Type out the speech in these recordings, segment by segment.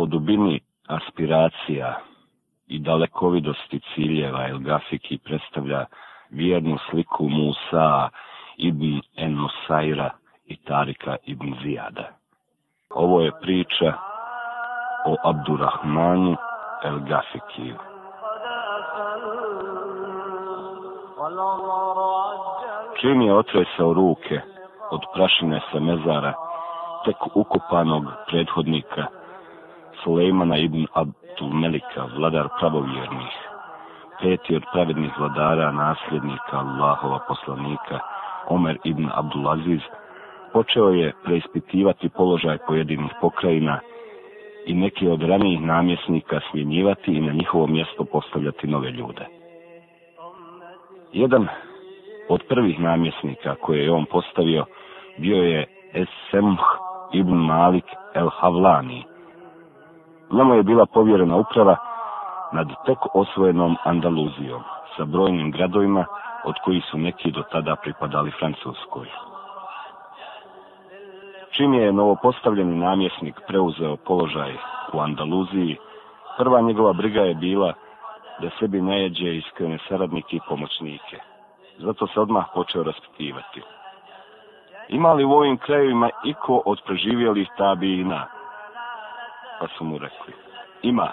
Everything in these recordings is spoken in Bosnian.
po dubini aspiracija i dalekovidosti ciljeva El Gafiki predstavlja vjernu sliku Musa ibn Enusaira i Tarika ibn Zijada. Ovo je priča o Abdurrahmanu El Gafikiju. Čim je otresao ruke od prašine sa mezara tek ukupanog prethodnika Sulejmana ibn Abdul Melika, vladar pravovjernih, peti od pravednih vladara, nasljednika Allahova poslanika, Omer ibn Abdulaziz, počeo je preispitivati položaj pojedinih pokrajina i neke od ranijih namjesnika smjenjivati i na njihovo mjesto postavljati nove ljude. Jedan od prvih namjesnika koje je on postavio bio je Esemh ibn Malik el Havlani, njemu je bila povjerena uprava nad tek osvojenom Andaluzijom sa brojnim gradovima od koji su neki do tada pripadali Francuskoj. Čim je novopostavljeni namjesnik preuzeo položaj u Andaluziji, prva njegova briga je bila da sebi najeđe iskrene saradnike i pomoćnike. Zato se odmah počeo raspitivati. Ima li u ovim krajevima iko od preživjelih tabijina? Ima pa su mu rekli, ima.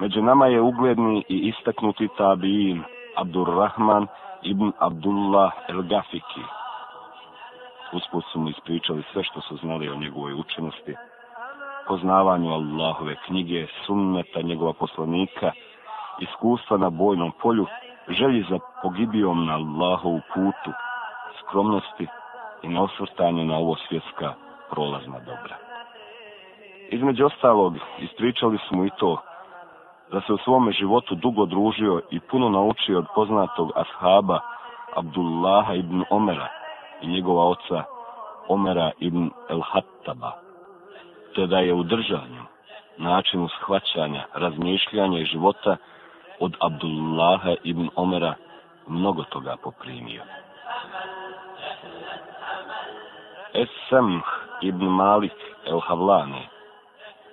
Među nama je ugledni i istaknuti tabiin Abdurrahman ibn Abdullah el-Gafiki. Usput su mu ispričali sve što su znali o njegovoj učenosti, poznavanju Allahove knjige, sunneta njegova poslanika, iskustva na bojnom polju, želji za pogibijom na Allahovu putu, skromnosti i na osvrtanje na ovo svjetska prolazna dobra. Između ostalog, ispričali su mu i to da se u svome životu dugo družio i puno naučio od poznatog ashaba Abdullaha ibn Omera i njegova oca Omera ibn El-Hattaba, te da je u držanju, načinu shvaćanja, razmišljanja i života od Abdullaha ibn Omera mnogo toga poprimio. Esamh ibn Malik El-Havlani,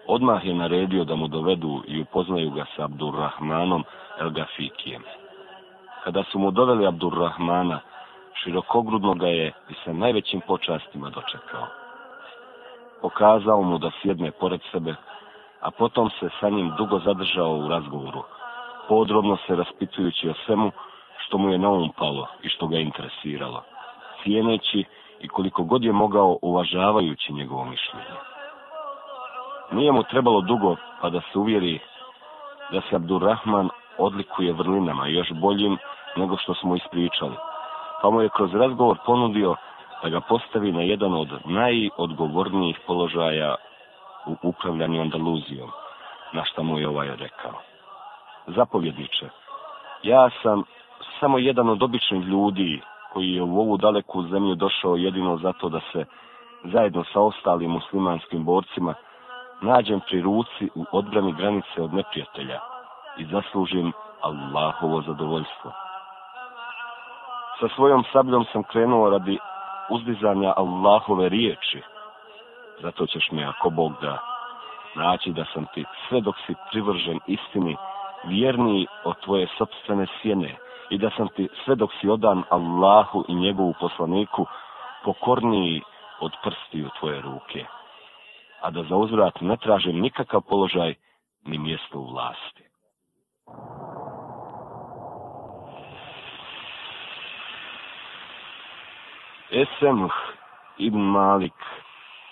odmah je naredio da mu dovedu i upoznaju ga sa Abdurrahmanom El Gafikijem. Kada su mu doveli Abdurrahmana, širokogrudno ga je i sa najvećim počastima dočekao. Pokazao mu da sjedne pored sebe, a potom se sa njim dugo zadržao u razgovoru, podrobno se raspitujući o svemu što mu je na um palo i što ga interesiralo, cijeneći i koliko god je mogao uvažavajući njegovo mišljenje. Nije mu trebalo dugo pa da se uvjeri da se Abdurrahman odlikuje vrlinama još boljim nego što smo ispričali. Pa mu je kroz razgovor ponudio da ga postavi na jedan od najodgovornijih položaja u upravljanju Andaluzijom, na šta mu je ovaj rekao. Zapovjedniče, ja sam samo jedan od običnih ljudi koji je u ovu daleku zemlju došao jedino zato da se zajedno sa ostalim muslimanskim borcima nađem pri ruci u odbrani granice od neprijatelja i zaslužim Allahovo zadovoljstvo. Sa svojom sabljom sam krenuo radi uzdizanja Allahove riječi. Zato ćeš mi, ako Bog da, naći da sam ti sve dok si privržen istini, vjerniji od tvoje sobstvene sjene i da sam ti sve dok si odan Allahu i njegovu poslaniku pokorniji od prstiju tvoje ruke a da za uzvrat ne traže nikakav položaj ni mjesto u vlasti. Esemh ibn Malik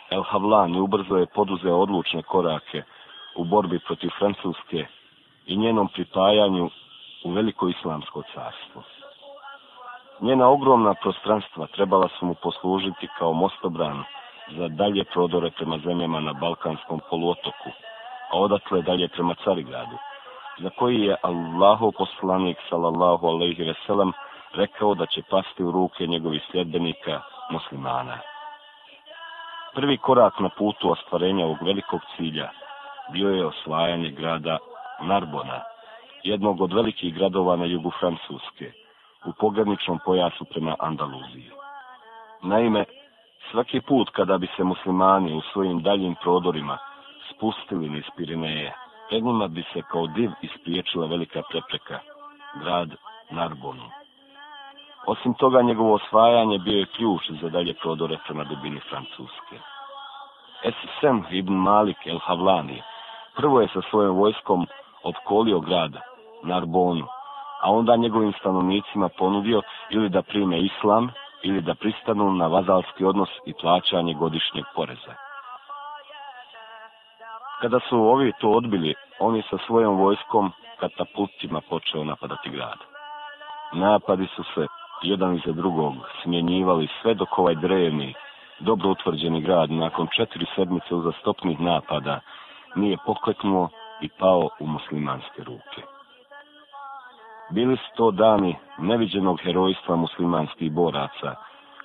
El Havlani ubrzo je poduzeo odlučne korake u borbi protiv Francuske i njenom pripajanju u veliko islamsko carstvo. Njena ogromna prostranstva trebala su mu poslužiti kao mostobranu za dalje prodore prema zemljama na Balkanskom poluotoku, a odatle dalje prema Carigradu, za koji je Allahov poslanik sallallahu alejhi ve sellem rekao da će pasti u ruke njegovih sljedbenika muslimana. Prvi korak na putu ostvarenja ovog velikog cilja bio je osvajanje grada Narbona, jednog od velikih gradova na jugu Francuske, u pograničnom pojasu prema Andaluziji. Naime, Svaki put kada bi se muslimani u svojim daljim prodorima spustili niz Pirineje, pred njima bi se kao div ispriječila velika prepreka, grad Narbonu. Osim toga, njegovo osvajanje bio je ključ za dalje prodore prema dubini Francuske. SSM ibn Malik el Havlani prvo je sa svojom vojskom opkolio grad Narbonu, a onda njegovim stanovnicima ponudio ili da prime islam ili da pristanu na vazalski odnos i plaćanje godišnjeg poreza. Kada su ovi to odbili, oni sa svojom vojskom katapultima počeo napadati grad. Napadi su se jedan iza drugog smjenjivali sve dok ovaj drevni, dobro utvrđeni grad nakon četiri sedmice uzastopnih napada nije pokleknuo i pao u muslimanske ruke. Bili su to dani neviđenog herojstva muslimanskih boraca,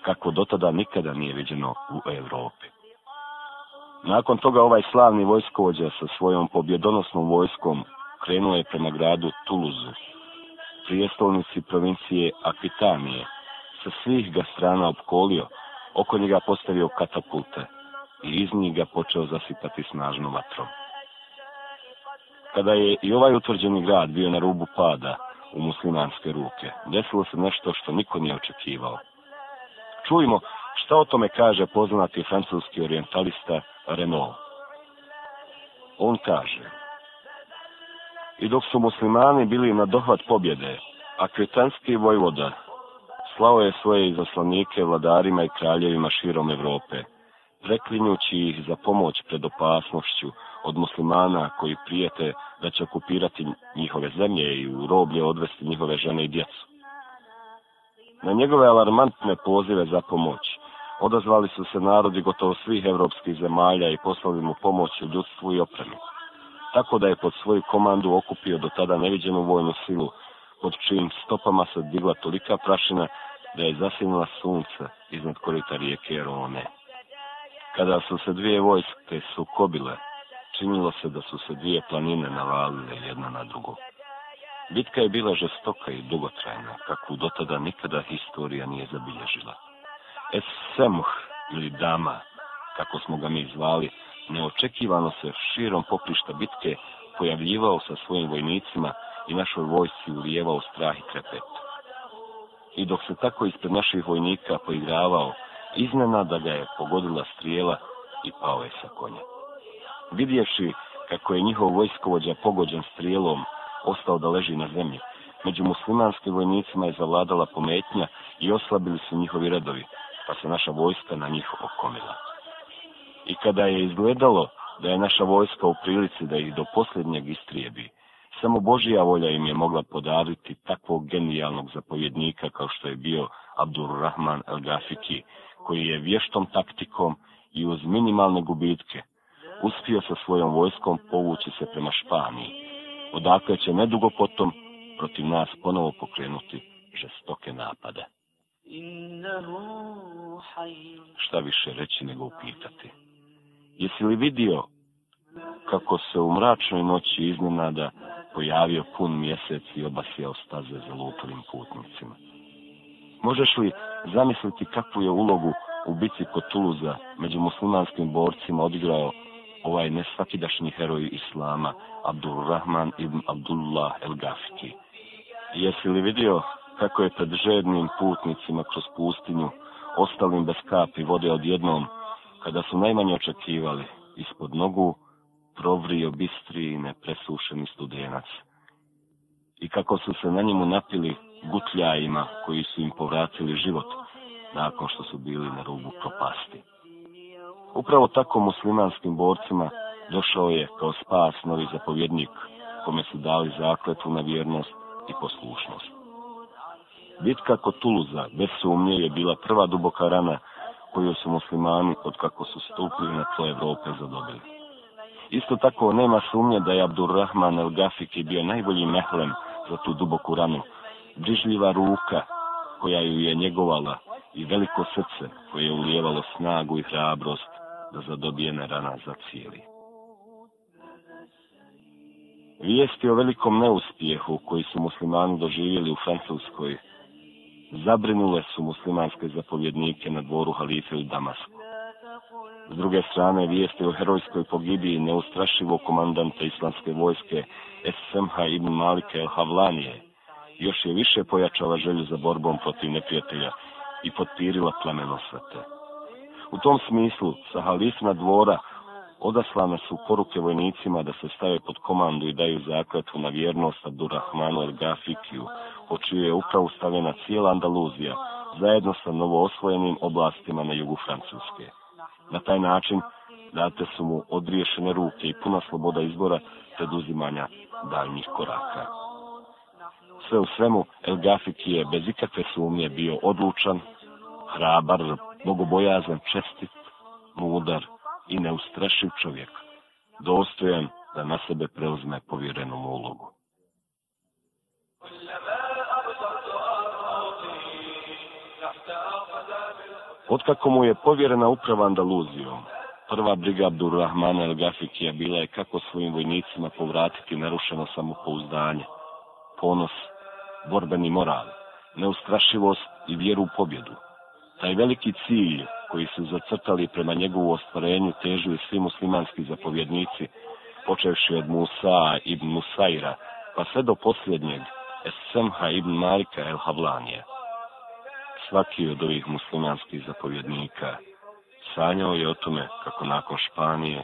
kako do tada nikada nije viđeno u Evropi. Nakon toga ovaj slavni vojskovođa sa svojom pobjedonosnom vojskom krenuo je prema gradu Tuluzu, prijestolnici provincije Akvitanije, sa svih ga strana opkolio, oko njega postavio katapulte i iz njih ga počeo zasipati snažnom vatrom. Kada je i ovaj utvrđeni grad bio na rubu pada, u muslimanske ruke. Desilo se nešto što niko nije očekivao. Čujmo šta o tome kaže poznati francuski orientalista Renault. On kaže, i dok su muslimani bili na dohvat pobjede, a kretanski vojvoda slao je svoje izaslanike vladarima i kraljevima širom Evrope, preklinjući ih za pomoć pred opasnošću od muslimana koji prijete da će okupirati njihove zemlje i u roblje odvesti njihove žene i djecu. Na njegove alarmantne pozive za pomoć odazvali su se narodi gotovo svih evropskih zemalja i poslali mu pomoć u ljudstvu i opremu. Tako da je pod svoju komandu okupio do tada neviđenu vojnu silu, pod čijim stopama se digla tolika prašina da je zasinula sunce iznad korita rijeke Rone. Kada su se dvije vojske sukobile, činilo se da su se dvije planine navalile jedna na drugu. Bitka je bila žestoka i dugotrajna, kakvu do tada nikada historija nije zabilježila. Es Semuh, ili Dama, kako smo ga mi zvali, neočekivano se širom poprišta bitke pojavljivao sa svojim vojnicima i našoj vojsci ulijevao strah i trepet. I dok se tako ispred naših vojnika poigravao, iznenada ga je pogodila strijela i pao je sa konja. Vidješi kako je njihov vojskovođa pogođen strijelom, ostao da leži na zemlji. Među muslimanskim vojnicima je zavladala pometnja i oslabili su njihovi redovi, pa se naša vojska na njih okomila. I kada je izgledalo da je naša vojska u prilici da ih do posljednjeg istrijebi, samo Božija volja im je mogla podariti takvog genijalnog zapovjednika kao što je bio Abdur Rahman al-Gafiki, koji je vještom taktikom i uz minimalne gubitke uspio sa svojom vojskom povući se prema Španiji, odakle će nedugo potom protiv nas ponovo pokrenuti žestoke napade. Šta više reći nego upitati. Jesi li vidio kako se u mračnoj noći iznenada pojavio pun mjesec i obasjao staze za lutovim putnicima? Možeš li zamisliti kakvu je ulogu u bici kod Tuluza među muslimanskim borcima odigrao ovaj nesvakidašnji heroj Islama, Abdulrahman ibn Abdullah el Gafiki? Jesi li vidio kako je pred žednim putnicima kroz pustinju ostalim bez kapi vode odjednom, kada su najmanje očekivali ispod nogu, provrio bistri i nepresušeni studenac. I kako su se na njemu napili gutljajima koji su im povratili život nakon što su bili na rubu propasti. Upravo tako muslimanskim borcima došao je kao spas novi zapovjednik kome su dali zakletu na vjernost i poslušnost. Bitka kod Tuluza bez sumnje je bila prva duboka rana koju su muslimani od kako su stupili na tlo Evrope zadobili. Isto tako nema sumnje da je Abdurrahman el-Gafiki bio najbolji mehlem za tu duboku ranu, brižljiva ruka koja ju je njegovala i veliko srce koje je ulijevalo snagu i hrabrost da zadobijene rana za cijeli. Vijesti o velikom neuspjehu koji su muslimani doživjeli u Francuskoj zabrinule su muslimanske zapovjednike na dvoru halife u Damasku. S druge strane, vijesti o herojskoj pogibiji neustrašivo komandanta islamske vojske Esemha ibn Malika el Havlanije – još je više pojačala želju za borbom protiv neprijatelja i potpirila plemeno svete. U tom smislu, sa halifna dvora odaslana su poruke vojnicima da se stave pod komandu i daju zakletvu na vjernost Abdurrahmanu el Gafikiju, po čiju je upravo stavljena cijela Andaluzija, zajedno sa novoosvojenim oblastima na jugu Francuske. Na taj način date su mu odriješene ruke i puna sloboda izbora preduzimanja daljnjih koraka sve u svemu, El Gafić je bez ikakve sumnje bio odlučan, hrabar, bogobojazan, čestit, mudar i neustrašiv čovjek, dostojan da na sebe preuzme povjerenu ulogu. Otkako mu je povjerena uprava Andaluzijom, prva briga Abdurrahmana El Gafiki je bila je kako svojim vojnicima povratiti narušeno samopouzdanje, ponos borbeni moral, neustrašivost i vjeru u pobjedu. Taj veliki cilj koji su zacrtali prema njegovu ostvarenju težu i svi muslimanski zapovjednici, počevši od Musa ibn Musaira, pa sve do posljednjeg, Esemha ibn Malika el Havlanije. Svaki od ovih muslimanskih zapovjednika sanjao je o tome kako nakon Španije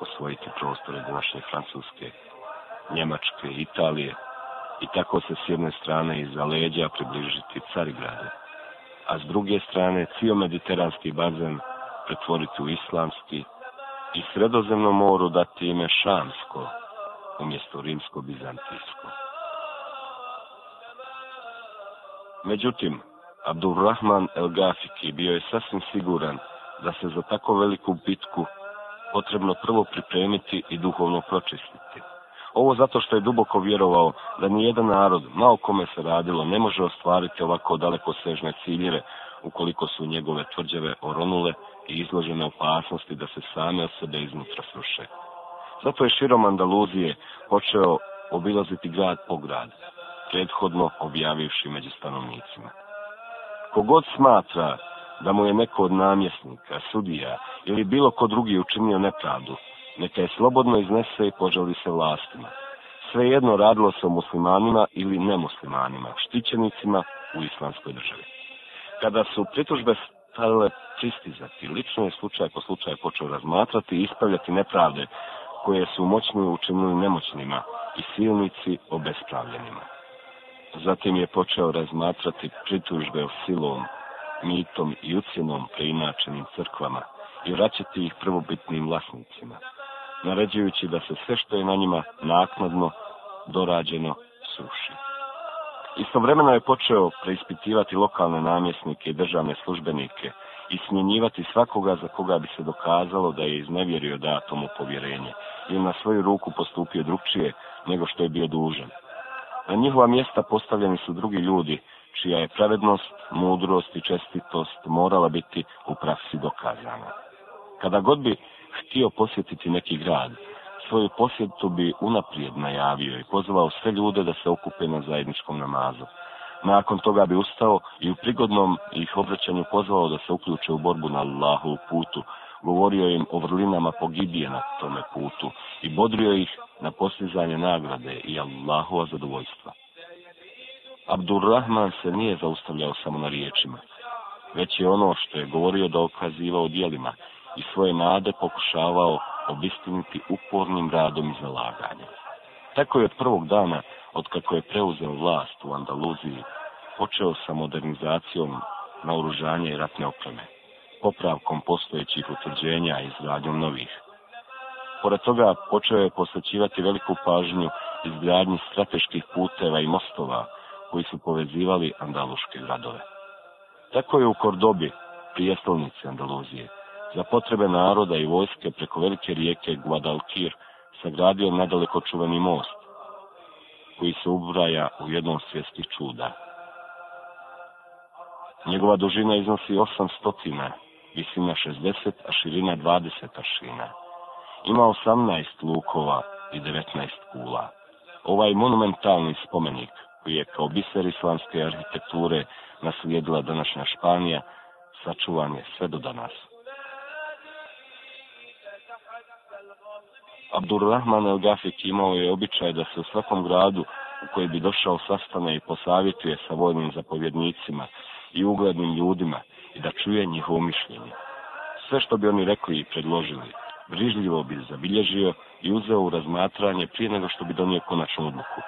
osvojiti prostore današnje Francuske, Njemačke, Italije, i tako se s jedne strane iza leđa približiti Carigradu, a s druge strane cijel mediteranski bazen pretvoriti u islamski i sredozemno moru dati ime Šamsko umjesto Rimsko-Bizantijsko. Međutim, Abdulrahman El Gafiki bio je sasvim siguran da se za tako veliku bitku potrebno prvo pripremiti i duhovno pročistiti. Ovo zato što je duboko vjerovao da ni jedan narod, na o kome se radilo, ne može ostvariti ovako daleko svežne ciljeve ukoliko su njegove tvrđave oronule i izložene opasnosti da se same od sebe iznutra sruše. Zato je širom Andaluzije počeo obilaziti grad po grad, prethodno objavivši među stanovnicima. Kogod smatra da mu je neko od namjesnika, sudija ili bilo ko drugi učinio nepravdu, neka je slobodno iznese i požali se vlastima. Svejedno radilo se o muslimanima ili nemuslimanima, štićenicima u islamskoj državi. Kada su pritužbe stavile čistizati, lično je slučaj po slučaju počeo razmatrati i ispravljati nepravde koje su moćni učinili nemoćnima i silnici obespravljenima. Zatim je počeo razmatrati pritužbe o silom, mitom i ucjenom preinačenim crkvama i vraćati ih prvobitnim vlasnicima naređujući da se sve što je na njima naknadno dorađeno suši. Istovremeno je počeo preispitivati lokalne namjesnike i državne službenike i smjenjivati svakoga za koga bi se dokazalo da je iznevjerio datomu povjerenje ili na svoju ruku postupio drugčije nego što je bio dužan. Na njihova mjesta postavljeni su drugi ljudi čija je pravednost, mudrost i čestitost morala biti u praksi dokazana. Kada god bi htio posjetiti neki grad, svoju posjetu bi unaprijed najavio i pozvao sve ljude da se okupe na zajedničkom namazu. Nakon toga bi ustao i u prigodnom ih obraćanju pozvao da se uključe u borbu na Allahu putu, govorio im o vrlinama pogibije na tome putu i bodrio ih na postizanje nagrade i Allahova zadovoljstva. Abdurrahman se nije zaustavljao samo na riječima, već je ono što je govorio dokazivao dijelima i svoje nade pokušavao obistiniti upornim radom i zalaganjem. Tako je od prvog dana, od kako je preuzeo vlast u Andaluziji, počeo sa modernizacijom naoružanja i ratne opreme, popravkom postojećih utvrđenja i izgradnjom novih. Pored toga počeo je posvećivati veliku pažnju izgradnji strateških puteva i mostova koji su povezivali andaluške gradove. Tako je u Kordobi, prijestolnici Andaluzije, za potrebe naroda i vojske preko velike rijeke Guadalquir sagradio nedaleko čuveni most, koji se ubraja u jednom svjetskih čuda. Njegova dužina iznosi 800, visina 60, a širina 20 aršina. Ima 18 lukova i 19 kula. Ovaj monumentalni spomenik, koji je kao biser islamske arhitekture naslijedila današnja Španija, sačuvan je sve do danas. Abdurrahman el-Gafik imao je običaj da se u svakom gradu u koji bi došao sastane i posavjetuje sa vojnim zapovjednicima i uglednim ljudima i da čuje njihovo mišljenje. Sve što bi oni rekli i predložili, brižljivo bi zabilježio i uzeo u razmatranje prije nego što bi donio konačnu odluku.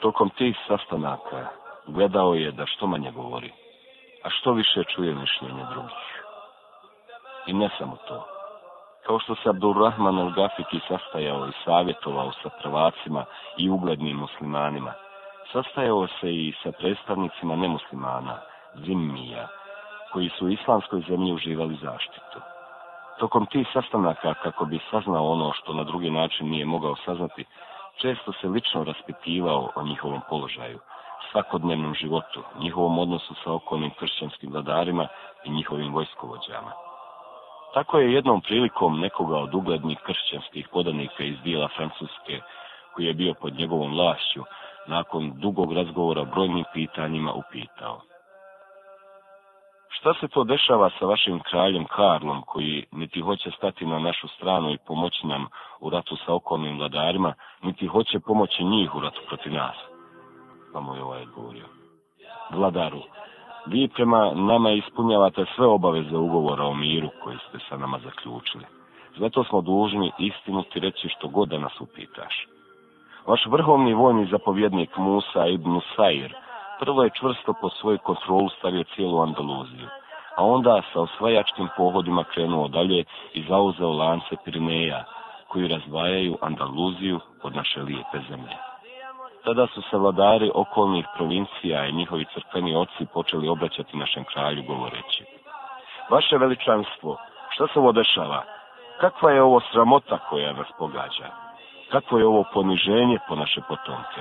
Tokom tih sastanaka gledao je da što manje govori, a što više čuje mišljenje drugih. I ne samo to kao što se Abdulrahman al-Gafiki sastajao i savjetovao sa prvacima i uglednim muslimanima, sastajao se i sa predstavnicima nemuslimana, zimija, koji su u islamskoj zemlji uživali zaštitu. Tokom tih sastanaka, kako bi saznao ono što na drugi način nije mogao saznati, često se lično raspitivao o njihovom položaju, svakodnevnom životu, njihovom odnosu sa okolnim kršćanskim vladarima i njihovim vojskovođama. Tako je jednom prilikom nekoga od uglednih kršćanskih podanika iz dijela Francuske, koji je bio pod njegovom vlašću, nakon dugog razgovora brojnim pitanjima upitao. Šta se to dešava sa vašim kraljem Karlom, koji niti hoće stati na našu stranu i pomoći nam u ratu sa okolnim vladarima, niti hoće pomoći njih u ratu protiv nas? Pa moj ovaj odgovorio. Vladaru, vi prema nama ispunjavate sve obaveze ugovora o miru koje ste sa nama zaključili. Zato smo dužni istinu ti reći što god da nas upitaš. Vaš vrhovni vojni zapovjednik Musa ibn Sair prvo je čvrsto po svoju kontrolu stavio cijelu Andaluziju, a onda sa osvajačkim pohodima krenuo dalje i zauzeo lance Pirineja, koji razdvajaju Andaluziju od naše lijepe zemlje. Tada su se vladari okolnih provincija i njihovi crkveni oci počeli obraćati našem kralju govoreći. Vaše veličanstvo, što se ovo dešava? Kakva je ovo sramota koja nas pogađa? Kakvo je ovo poniženje po naše potomke?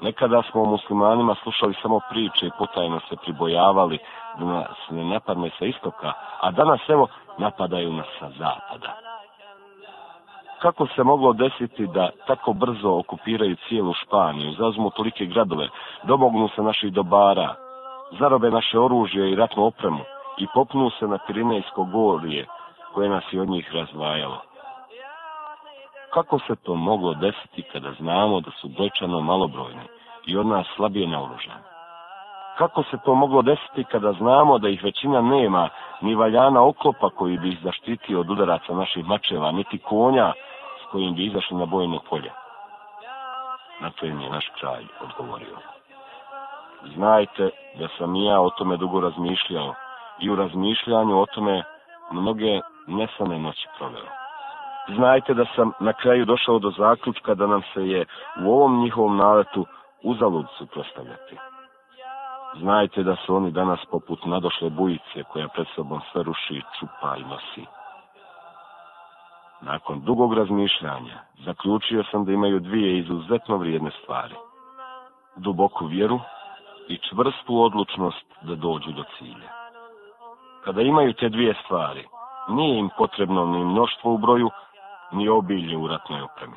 Nekada smo muslimanima slušali samo priče i potajno se pribojavali da nas ne napadne sa istoka, a danas evo napadaju nas sa zapada kako se moglo desiti da tako brzo okupiraju cijelu Španiju, zazmu tolike gradove, domognu se naših dobara, zarobe naše oružje i ratnu opremu i popnu se na Pirinejsko gorije koje nas je od njih razvajalo. Kako se to moglo desiti kada znamo da su brojčano malobrojni i od nas slabije naoružani? Kako se to moglo desiti kada znamo da ih većina nema ni valjana oklopa koji bi ih zaštitio od udaraca naših mačeva, niti konja kojim bi izašli na bojno polje. Na to im je naš kraj odgovorio. Znajte da sam ja o tome dugo razmišljao i u razmišljanju o tome mnoge nesane noći proveo. Znajte da sam na kraju došao do zaključka da nam se je u ovom njihovom naletu uzalud suprostavljati. Znajte da su oni danas poput nadošle bujice koja pred sobom sve ruši, čupa i nosi. Nakon dugog razmišljanja, zaključio sam da imaju dvije izuzetno vrijedne stvari. Duboku vjeru i čvrstu odlučnost da dođu do cilja. Kada imaju te dvije stvari, nije im potrebno ni mnoštvo u broju, ni obilje u ratnoj opremi.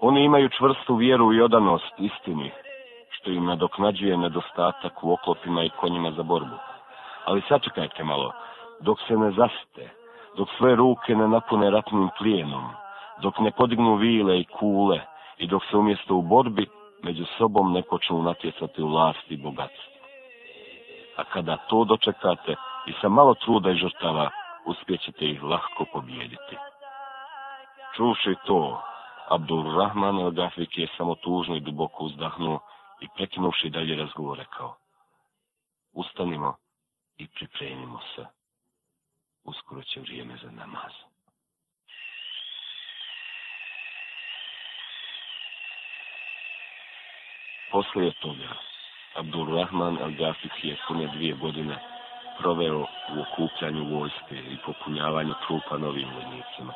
Oni imaju čvrstu vjeru i odanost istini, što im nadoknađuje nedostatak u oklopima i konjima za borbu. Ali sačekajte malo, dok se ne zasite, dok sve ruke ne napune ratnim plijenom, dok ne podignu vile i kule i dok se umjesto u borbi među sobom ne počnu natjecati u vlast i bogatstvo. A kada to dočekate i sa malo truda i žrtava, uspjećete ih lahko pobjediti. Čuši to, Abdul Rahman al Gafik je samo tužno i duboko uzdahnuo i prekinuši dalje razgovor rekao. Ustanimo i pripremimo se uskoro će vrijeme za namaz. Poslije toga, Abdul Rahman al-Gafik je pune dvije godine proveo u okupljanju vojske i popunjavanju trupa novim vojnicima,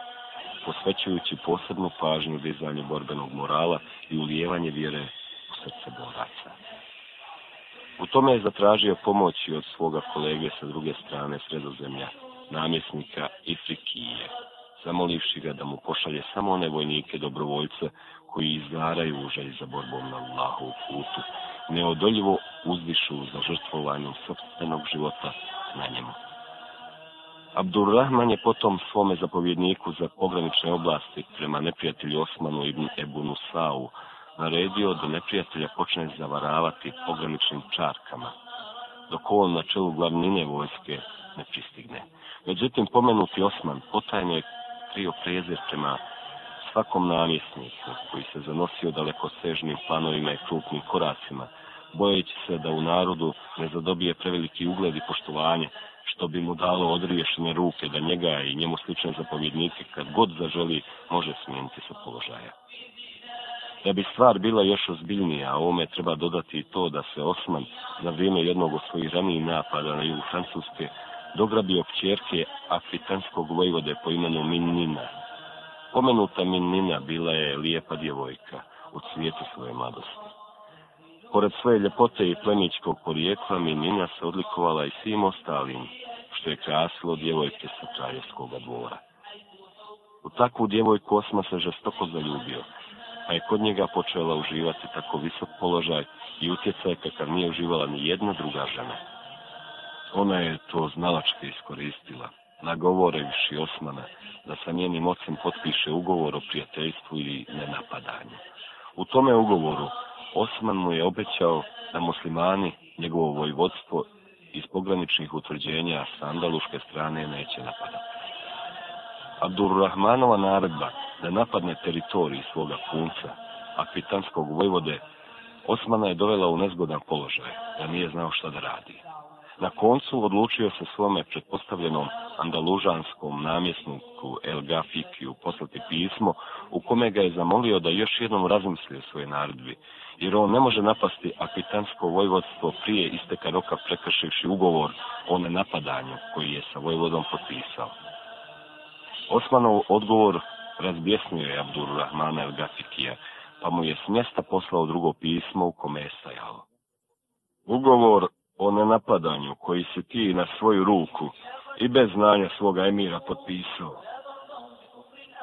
posvećujući posebnu pažnju dizanju borbenog morala i ulijevanje vjere u srce boraca. U tome je zatražio pomoć i od svoga kolege sa druge strane sredozemlja, namjesnika Efekije, zamolivši ga da mu pošalje samo one vojnike dobrovoljce koji izgaraju užaj za borbom na Allahu putu, neodoljivo uzvišu za žrtvovanje sobstvenog života na njemu. Abdurrahman je potom svome zapovjedniku za pogranične oblasti prema neprijatelju Osmanu ibn Ebu Nusau naredio da neprijatelja počne zavaravati pograničnim čarkama, dok on na čelu glavnine vojske ne pristigne. Međutim, pomenuti Osman potajno je krio prezir prema svakom namjesniku koji se zanosio daleko sežnim planovima i krupnim koracima, bojeći se da u narodu ne zadobije preveliki ugled i poštovanje, što bi mu dalo odriješene ruke da njega i njemu slične zapovjednike kad god zaželi može smijeniti sa položaja. Da bi stvar bila još ozbiljnija, a ome treba dodati i to da se Osman za vrijeme jednog od svojih ranijih napada na jugu Francuske dograbio kćerke afritanskog vojvode po imenu Minina. Pomenuta Minina bila je lijepa djevojka u cvijetu svoje mladosti. Pored svoje ljepote i plemičkog porijekla, Minina se odlikovala i svim ostalim, što je krasilo djevojke sa Čajevskog dvora. U takvu djevojku Osma se žestoko zaljubio, pa je kod njega počela uživati tako visok položaj i utjecaj kakav nije uživala ni jedna druga žena ona je to znalačke iskoristila, nagovorevši Osmana da sa njenim ocem potpiše ugovor o prijateljstvu i nenapadanju. U tome ugovoru Osman mu je obećao da muslimani njegovo vojvodstvo iz pograničnih utvrđenja s andaluške strane neće napadati. Abdurrahmanova naredba da napadne teritoriji svoga punca, akvitanskog vojvode, Osmana je dovela u nezgodan položaj, da nije znao šta da radi. Na koncu odlučio se svome pretpostavljenom andalužanskom namjesniku El Gafikiju poslati pismo u kome ga je zamolio da još jednom razmislio svoje naredbi, jer on ne može napasti akvitansko vojvodstvo prije isteka roka prekršivši ugovor o nenapadanju koji je sa vojvodom potpisao. Osmanov odgovor razbjesnio je Abdur Rahmana El Gafikija, pa mu je s mjesta poslao drugo pismo u kome je stajalo. Ugovor o nenapadanju koji si ti na svoju ruku i bez znanja svoga emira potpisao.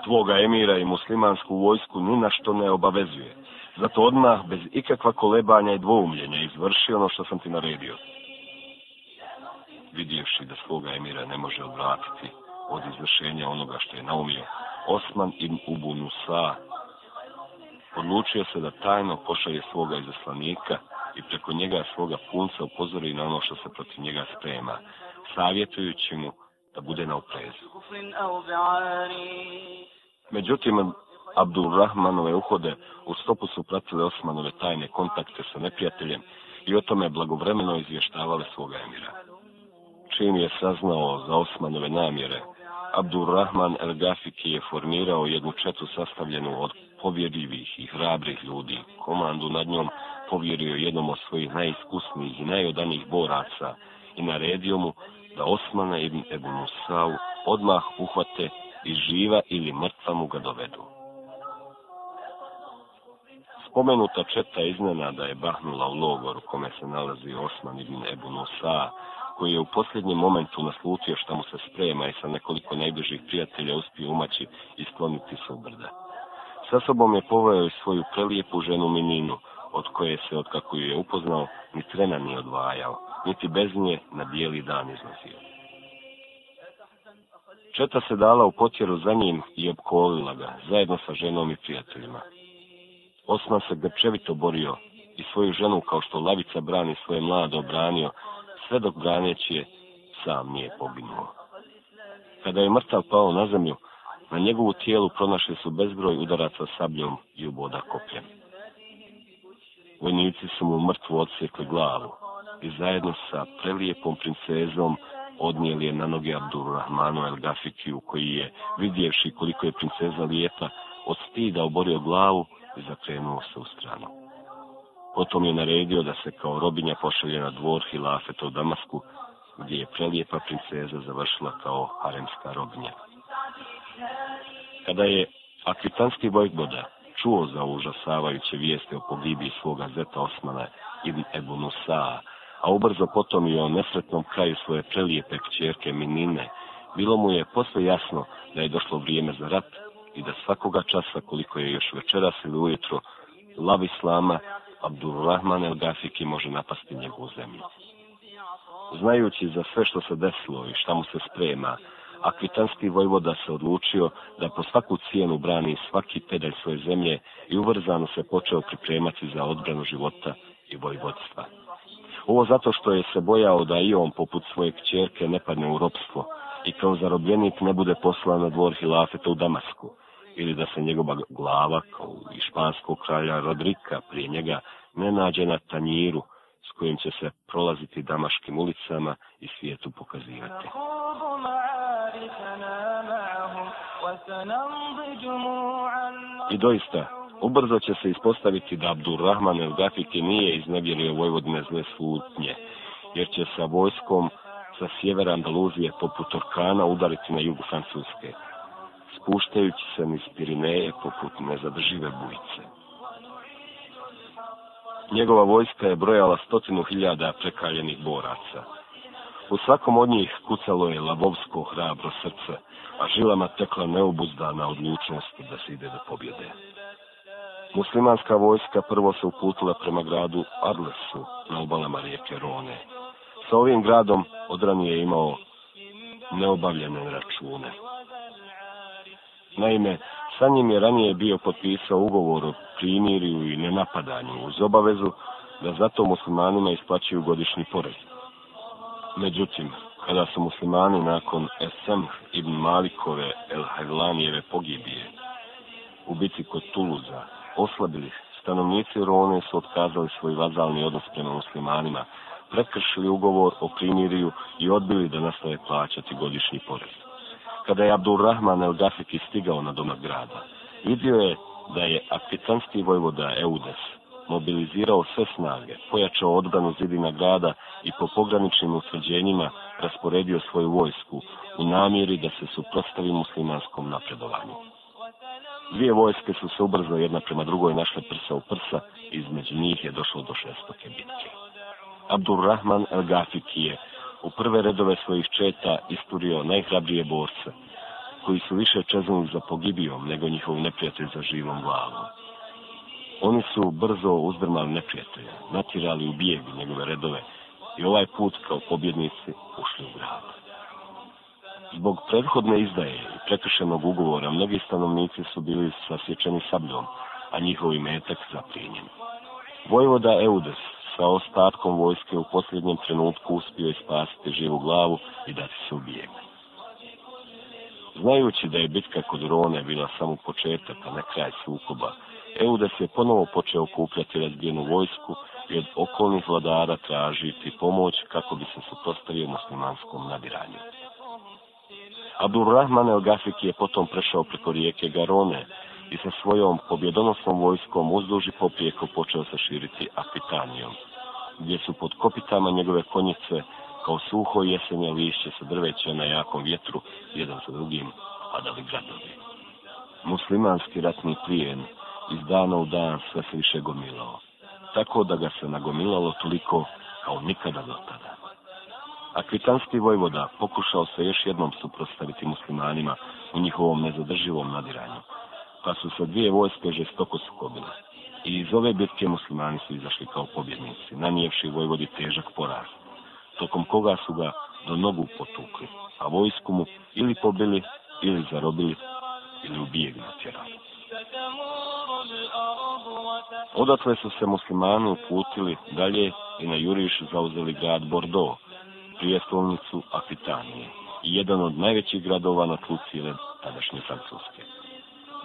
Tvoga emira i muslimansku vojsku ni na što ne obavezuje. Zato odmah, bez ikakva kolebanja i dvoumljenja, izvrši ono što sam ti naredio. Vidjevši da svoga emira ne može odvratiti od izvršenja onoga što je naumio, Osman ibn Ubu Nusa odlučio se da tajno pošalje svoga izaslanika i preko njega svoga punca upozori na ono što se protiv njega sprema, savjetujući mu da bude na oprezu. Međutim, Abdul Rahmanove uhode u stopu su pratile Osmanove tajne kontakte sa neprijateljem i o tome blagovremeno izvještavale svoga emira. Čim je saznao za Osmanove namjere, Abdul Rahman El Gafiki je formirao jednu četu sastavljenu od povjedivih i hrabrih ljudi, komandu nad njom povjerio jednom od svojih najiskusnijih i najodanijih boraca i naredio mu da Osmana ibn Ebu Musau odmah uhvate i živa ili mrtva mu ga dovedu. Spomenuta četa iznena da je bahnula u logor u kome se nalazi Osman ibn Ebu Musa, koji je u posljednjem momentu naslutio što mu se sprema i sa nekoliko najbližih prijatelja uspio umaći i skloniti se u brda. Sa sobom je poveo i svoju prelijepu ženu Mininu, od koje se od kako ju je upoznao, ni trena nije odvajao, niti bez nje na bijeli dan iznosio. Četa se dala u potjeru za njim i opkolila ga, zajedno sa ženom i prijateljima. Osma se grčevito borio i svoju ženu kao što lavica brani svoje mlade obranio, sve dok braneći je, sam nije poginuo. Kada je mrtav pao na zemlju, na njegovu tijelu pronašli su bezbroj udaraca sabljom i uboda kopljem vojnici su mu mrtvu odsjekli glavu i zajedno sa prelijepom princezom odnijeli je na noge Abdurrahmanu El Gafikiju, koji je, vidjevši koliko je princeza lijepa, od stida oborio glavu i zakrenuo se u stranu. Potom je naredio da se kao robinja pošalje na dvor Hilafeta u Damasku, gdje je prelijepa princeza završila kao haremska robinja. Kada je akvitanski vojvoda čuo za užasavajuće vijeste o pogibiji svoga zeta Osmana ibn Ebu Nusaa, a ubrzo potom i o nesretnom kraju svoje prelijepe kćerke Minine, bilo mu je posve jasno da je došlo vrijeme za rat i da svakoga časa koliko je još večeras ili ujutro, lav Islama, Abdurrahman el Gafiki može napasti njegovu zemlju. Znajući za sve što se desilo i šta mu se sprema, akvitanski vojvoda se odlučio da po svaku cijenu brani svaki pedalj svoje zemlje i ubrzano se počeo pripremati za odbranu života i vojvodstva. Ovo zato što je se bojao da i on poput svoje kćerke ne padne u ropstvo i kao zarobljenik ne bude poslan na dvor Hilafeta u Damasku ili da se njegova glava kao i španskog kralja Rodrika prije njega ne nađe na tanjiru s kojim će se prolaziti damaškim ulicama i svijetu pokazivati. I doista, ubrzo će se ispostaviti da Abdurrahman el Gafiki nije iznevjerio Vojvodine zle slutnje, jer će sa vojskom sa sjevera Andaluzije poput Turkana udariti na jugu Francuske, spuštajući se niz Pirineje poput nezadržive bujice. Njegova vojska je brojala stotinu hiljada prekaljenih boraca – U svakom od njih kucalo je lavovsko hrabro srce, a žilama tekla neobuzdana odlučnost da se ide do pobjede. Muslimanska vojska prvo se uputila prema gradu Arlesu na obalama rijeke Rone. Sa ovim gradom odranije je imao neobavljene račune. Naime, sa njim je ranije bio potpisao ugovor o primirju i nenapadanju uz obavezu da zato muslimanima isplaćuju godišnji porez. Međutim, kada su muslimani nakon Esem ibn Malikove el Hajlanijeve pogibije u bici kod Tuluza oslabili, stanovnici Rone su otkazali svoj vazalni odnos prema muslimanima, prekršili ugovor o primiriju i odbili da nastave plaćati godišnji porez. Kada je Abdurrahman el Gafiki stigao na domak grada, vidio je da je akvitanski vojvoda Eudes mobilizirao sve snage, pojačao odbranu zidina grada i po pograničnim utvrđenjima rasporedio svoju vojsku u namjeri da se suprostavi muslimanskom napredovanju. Dvije vojske su se ubrzo jedna prema drugoj našle prsa u prsa, između njih je došlo do šestoke bitke. Abdul Rahman El Gafiki je u prve redove svojih četa isturio najhrabrije borce, koji su više čeznuli za pogibijom nego njihov neprijatelj za živom glavom. Oni su brzo uzdrmali neprijatelja, natirali u bijegu njegove redove i ovaj put kao pobjednici ušli u grad. Zbog prethodne izdaje i prekršenog ugovora, mnogi stanovnici su bili sasječeni sabljom, a njihov imetak zaprinjen. Vojvoda Eudes sa ostatkom vojske u posljednjem trenutku uspio je spasiti živu glavu i dati se u bijeg. Znajući da je bitka kod Rone bila samo početak, a ne kraj sukoba, Eudes je ponovo počeo kupljati razbijenu vojsku i od okolnih vladara tražiti pomoć kako bi se suprostavio muslimanskom nadiranju. Abdul Rahman el Gafiki je potom prešao preko rijeke Garone i sa svojom pobjedonosnom vojskom uzduži poprijeko počeo se širiti Afitanijom, gdje su pod kopitama njegove konjice kao suho jesenje lišće sa drveće na jakom vjetru jedan sa drugim padali gradovi. Muslimanski ratni plijen iz dana u dan sve se više gomilao, tako da ga se nagomilalo toliko kao nikada do tada. Akvitanski vojvoda pokušao se još jednom suprostaviti muslimanima u njihovom nezadrživom nadiranju, pa su se dvije vojske žestoko sukobile. I iz ove bitke muslimani su izašli kao pobjednici, nanijevši vojvodi težak poraz, tokom koga su ga do nogu potukli, a vojsku mu ili pobili, ili zarobili, ili ubijeg natjerali. Odatle su se muslimani uputili dalje i na Juriš zauzeli grad Bordeaux, prijestolnicu Akvitanije i jedan od najvećih gradova na tlu cijele tadašnje Francuske.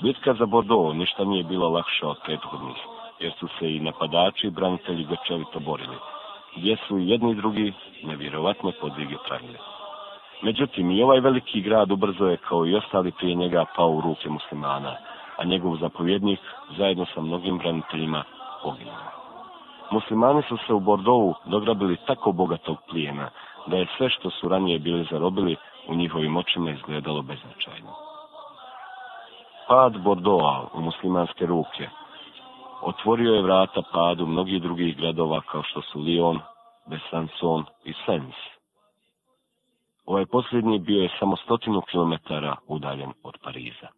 Bitka za Bordeaux ništa nije bila lakša od prethodnih, jer su se i napadači i branitelji grčevito borili, gdje su jedni i drugi nevjerovatne podvige pravili. Međutim, i ovaj veliki grad ubrzo je, kao i ostali prije njega, pao u ruke muslimana, a njegov zapovjednik zajedno sa mnogim braniteljima poginuo. Muslimani su se u Bordovu dograbili tako bogatog plijena da je sve što su ranije bili zarobili u njihovim očima izgledalo beznačajno. Pad Bordova u muslimanske ruke otvorio je vrata padu mnogih drugih gradova kao što su Lyon, Besançon i Sens. Ovaj posljednji bio je samo stotinu kilometara udaljen od Pariza.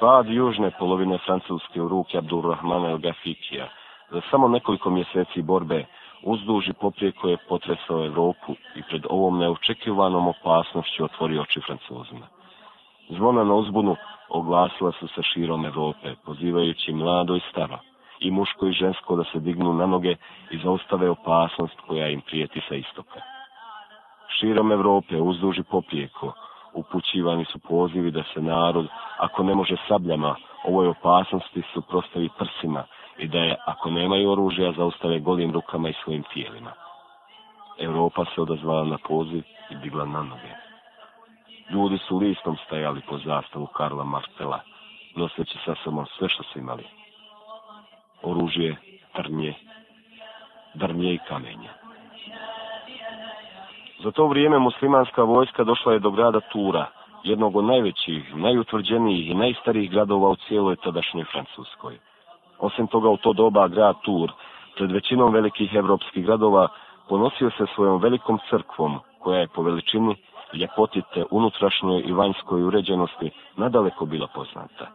Pad južne polovine Francuske u ruke Abdurrahmana El Gafikija za samo nekoliko mjeseci borbe uzduži poprije koje je potresao Evropu i pred ovom neočekivanom opasnošću otvori oči Francuzima. Zvona na uzbunu oglasila su se širom Evrope, pozivajući mlado i stara i muško i žensko da se dignu na noge i zaustave opasnost koja im prijeti sa istoka. Širom Evrope, uzduži poprijeko, upućivani su pozivi da se narod, ako ne može sabljama, ovoj opasnosti suprostavi prsima i da je, ako nemaju oružja, zaustave golim rukama i svojim tijelima. Evropa se odazvala na poziv i digla na noge. Ljudi su listom stajali po zastavu Karla Martela, noseći sa sobom sve što su imali. Oružje, trnje, drnje i kamenja. Za to vrijeme muslimanska vojska došla je do grada Tura, jednog od najvećih, najutvrđenijih i najstarijih gradova u cijeloj tadašnjoj Francuskoj. Osim toga u to doba grad Tur, pred većinom velikih evropskih gradova, ponosio se svojom velikom crkvom, koja je po veličini ljepotite unutrašnjoj i vanjskoj uređenosti nadaleko bila poznata.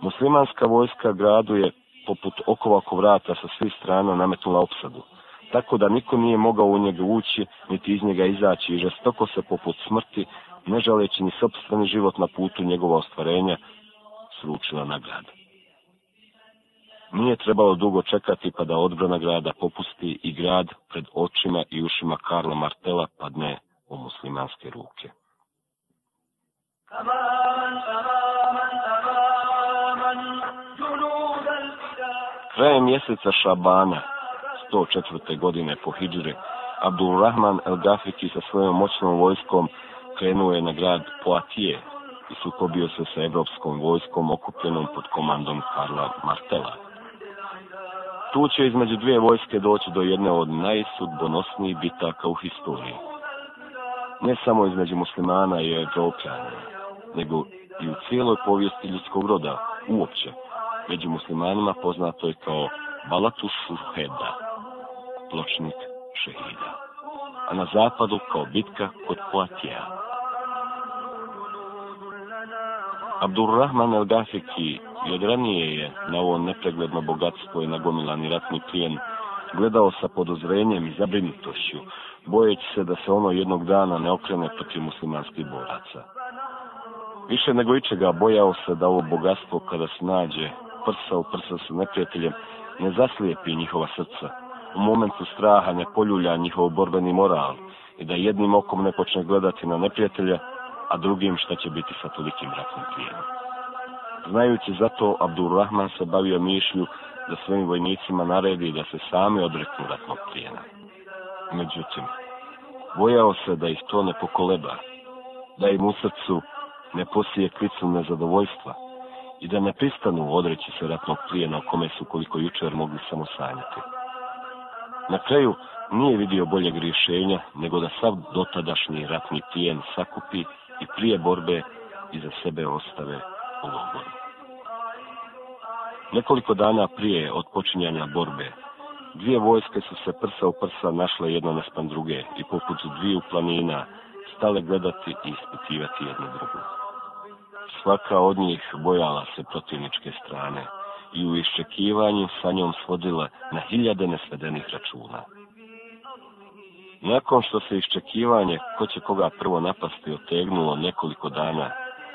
Muslimanska vojska gradu je, poput okovako vrata sa svih strana, nametnula opsadu tako da niko nije mogao u njega ući, niti iz njega izaći i žestoko se poput smrti, ne žaleći ni sobstveni život na putu njegova ostvarenja, sručila na grad. Nije trebalo dugo čekati pa da odbrana grada popusti i grad pred očima i ušima Karla Martela padne u muslimanske ruke. Kraje mjeseca Šabana, 1400. 104. godine po Hidžre, Abdulrahman el-Gafiki sa svojom moćnom vojskom krenuo je na grad Poatije i sukobio se sa evropskom vojskom okupljenom pod komandom Karla Martela. Tu će između dvije vojske doći do jedne od najsudbonosnijih bitaka u historiji. Ne samo između muslimana i evropljana, nego i u cijeloj povijesti ljudskog roda uopće. Među muslimanima poznato je kao Balatus Suheda. Heda pločnik šehida. A na zapadu kao bitka kod Poatija. Abdurrahman el-Gafiki i odranije je na ovo nepregledno bogatstvo i nagomilani ratni plijen gledao sa podozrenjem i zabrinutošću, bojeći se da se ono jednog dana ne okrene protiv muslimanskih boraca. Više nego ičega bojao se da ovo bogatstvo kada se nađe prsa u prsa sa neprijateljem ne zaslijepi njihova srca u momentu straha ne poljulja njihov borbeni moral i da jednim okom ne počne gledati na neprijatelja, a drugim šta će biti sa tolikim ratnim plijenom. Znajući zato, Abdurrahman se bavio mišlju da svojim vojnicima naredi da se sami odreknu ratnog plijena. Međutim, bojao se da ih to ne pokoleba, da im u srcu ne posije klicu nezadovoljstva i da ne pristanu odreći se ratnog plijena o kome su koliko jučer mogli samo sanjati. Na kraju nije vidio boljeg rješenja nego da sav dotadašnji ratni plijen sakupi i prije borbe iza sebe ostave u logoru. Nekoliko dana prije otpočinjanja borbe, dvije vojske su se prsa u prsa našle jedna naspan druge i poput dviju planina stale gledati i ispitivati jednu drugu. Svaka od njih bojala se protivničke strane, i u iščekivanju sa njom svodile na hiljade nesvedenih računa. Nakon što se iščekivanje ko će koga prvo napasti otegnulo nekoliko dana,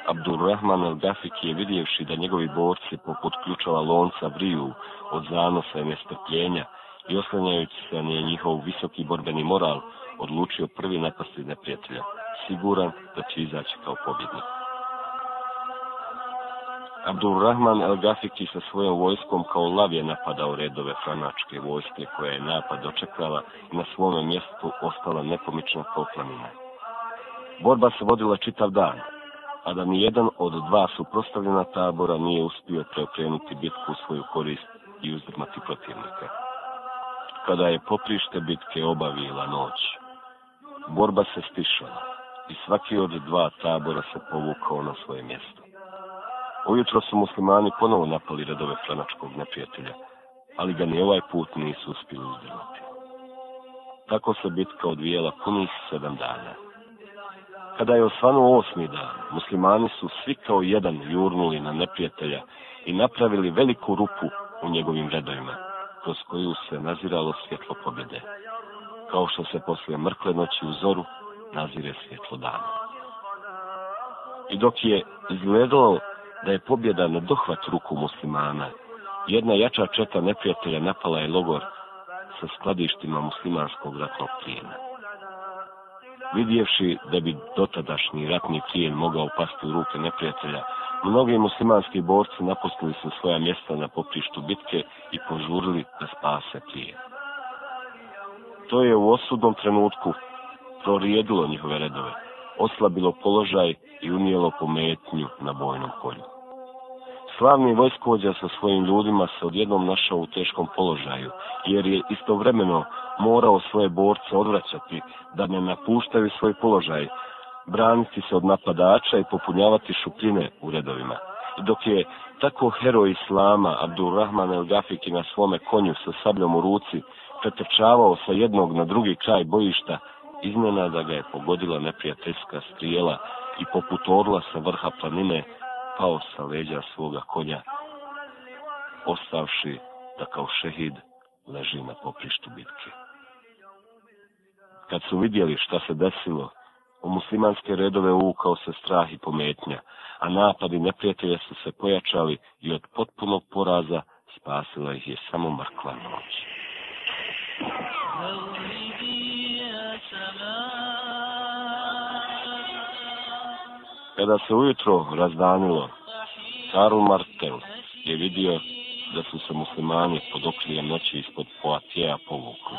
Abdulrahman al-Gafik je vidjevši da njegovi borci poput ključova lonca vriju od zanosa i nestrpljenja i oslanjajući se na njihov visoki borbeni moral, odlučio prvi napasti neprijatelja, siguran da će izaći kao pobjednik. Abdurrahman El Gafiki sa svojom vojskom kao lav je napadao redove franačke vojske koja je napad očekala i na svome mjestu ostala nepomična kao planina. Borba se vodila čitav dan, a da ni jedan od dva suprostavljena tabora nije uspio preokrenuti bitku u svoju korist i uzdrmati protivnika. Kada je poprište bitke obavila noć, borba se stišala i svaki od dva tabora se povukao na svoje mjesto. Ujutro su muslimani ponovo napali redove planačkog neprijatelja, ali ga ni ovaj put nisu uspili uzdrvati. Tako se bitka odvijela punih sedam dana. Kada je osvanu osmi dan, muslimani su svi kao jedan jurnuli na neprijatelja i napravili veliku rupu u njegovim redovima, kroz koju se naziralo svjetlo pobjede, kao što se poslije mrkle noći u zoru nazire svjetlo dana. I dok je izgledalo da je pobjeda na dohvat ruku muslimana. Jedna jača četa neprijatelja napala je logor sa skladištima muslimanskog ratnog plijena. Vidjevši da bi dotadašnji ratni plijen mogao pasti u ruke neprijatelja, mnogi muslimanski borci napustili su svoja mjesta na poprištu bitke i požurili da spase plijen. To je u osudnom trenutku prorijedilo njihove redove, oslabilo položaj i unijelo pometnju na bojnom polju. Slavni vojskovođa sa svojim ljudima se odjednom našao u teškom položaju, jer je istovremeno morao svoje borce odvraćati da ne napuštaju svoj položaj, braniti se od napadača i popunjavati šupljine u redovima. Dok je tako heroj Islama Abdurrahman el Gafiki na svome konju sa sabljom u ruci pretrčavao sa jednog na drugi kraj bojišta, iznena da ga je pogodila neprijateljska strijela i poput orla sa vrha planine pao sa leđa svoga konja, ostavši da kao šehid leži na poprištu bitke. Kad su vidjeli šta se desilo, u muslimanske redove uvukao se strah i pometnja, a napadi neprijatelja su se pojačali i od potpunog poraza spasila ih je samo mrkla noć. Kada se ujutro razdanilo, Karl Martel je vidio da su se muslimani pod okrijem noći ispod Poatija povukli.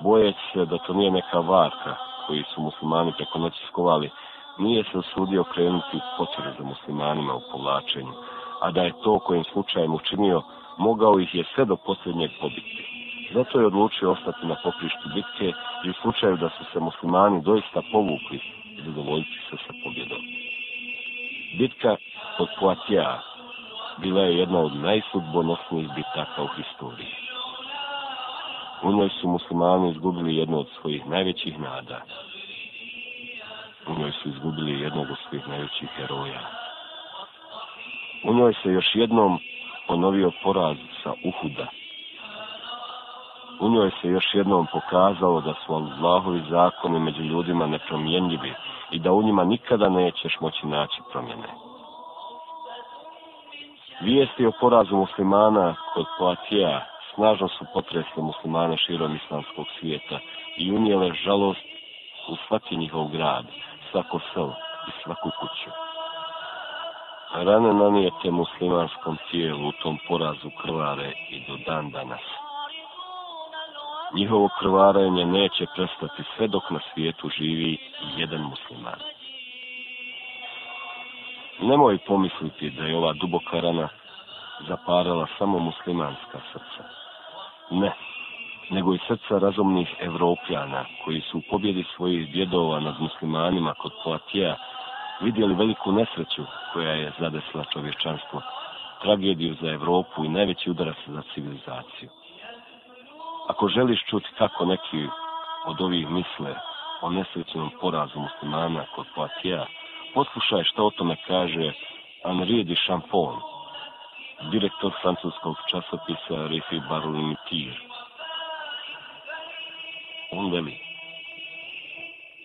Bojeć se da to nije neka varka koji su muslimani preko noći skovali, nije se osudio krenuti potvore za muslimanima u povlačenju, a da je to kojim slučajem učinio, mogao ih je sve do posljednjeg pobiti. Zato je odlučio ostati na poprištu bitke i u slučaju da su se muslimani doista povukli, zadovoljiti se sa pobjedom. Bitka pod Poatija bila je jedna od najsudbonosnijih bitaka u historiji. U njoj su muslimani izgubili jednu od svojih najvećih nada. U njoj su izgubili jednog od svojih najvećih heroja. U njoj se još jednom ponovio poraz sa Uhuda, U njoj se još jednom pokazalo da su Allahovi zakoni među ljudima nepromjenjivi i da u njima nikada nećeš moći naći promjene. Vijesti o porazu muslimana kod Poatija snažno su potresle muslimane širom islamskog svijeta i unijele žalost u svaki njihov grad, svako selo i svaku kuću. Rane nanijete muslimanskom tijelu u tom porazu krvare i do dan danas njihovo krvarenje neće prestati sve dok na svijetu živi jedan musliman. Nemoj pomisliti da je ova duboka rana zaparala samo muslimanska srca. Ne, nego i srca razumnih evropljana koji su u pobjedi svojih djedova nad muslimanima kod Poatija vidjeli veliku nesreću koja je zadesila čovječanstvo, tragediju za Evropu i najveći udarac za civilizaciju. Ako želiš čuti kako neki od ovih misle o nesrećenom porazu muslimana kod Poatija, poslušaj što o tome kaže Henri de Champon, direktor francuskog časopisa Riffi Barulini Tir. On veli.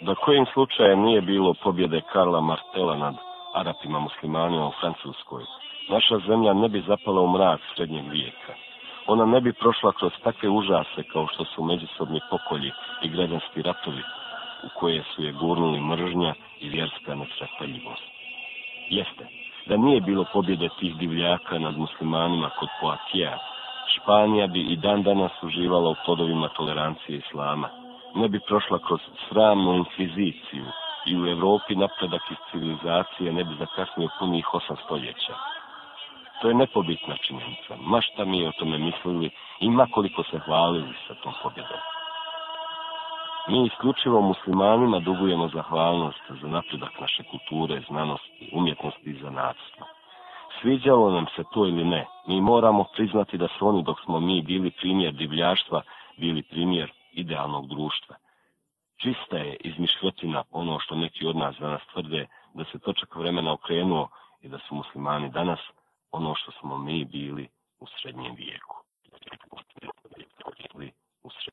Da kojim slučajem nije bilo pobjede Karla Martela nad Arapima muslimanima u Francuskoj, naša zemlja ne bi zapala u mrak srednjeg vijeka ona ne bi prošla kroz takve užase kao što su međusobni pokolji i građanski ratovi u koje su je gurnuli mržnja i vjerska nesrepaljivost. Jeste, da nije bilo pobjede tih divljaka nad muslimanima kod Poatija, Španija bi i dan danas uživala u plodovima tolerancije islama. Ne bi prošla kroz sramnu inkviziciju i u Evropi napredak iz civilizacije ne bi zakasnio punih osam stoljeća. To je nepobitna činjenica. Ma šta mi je o tome mislili i ma koliko se hvalili sa tom pobjedom. Mi isključivo muslimanima dugujemo zahvalnost za napredak naše kulture, znanosti, umjetnosti i zanadstva. Sviđalo nam se to ili ne, mi moramo priznati da su oni dok smo mi bili primjer divljaštva, bili primjer idealnog društva. Čista je izmišljotina ono što neki od nas danas tvrde da se točak vremena okrenuo i da su muslimani danas ono što smo mi bili u srednjem vijeku. U srednjem.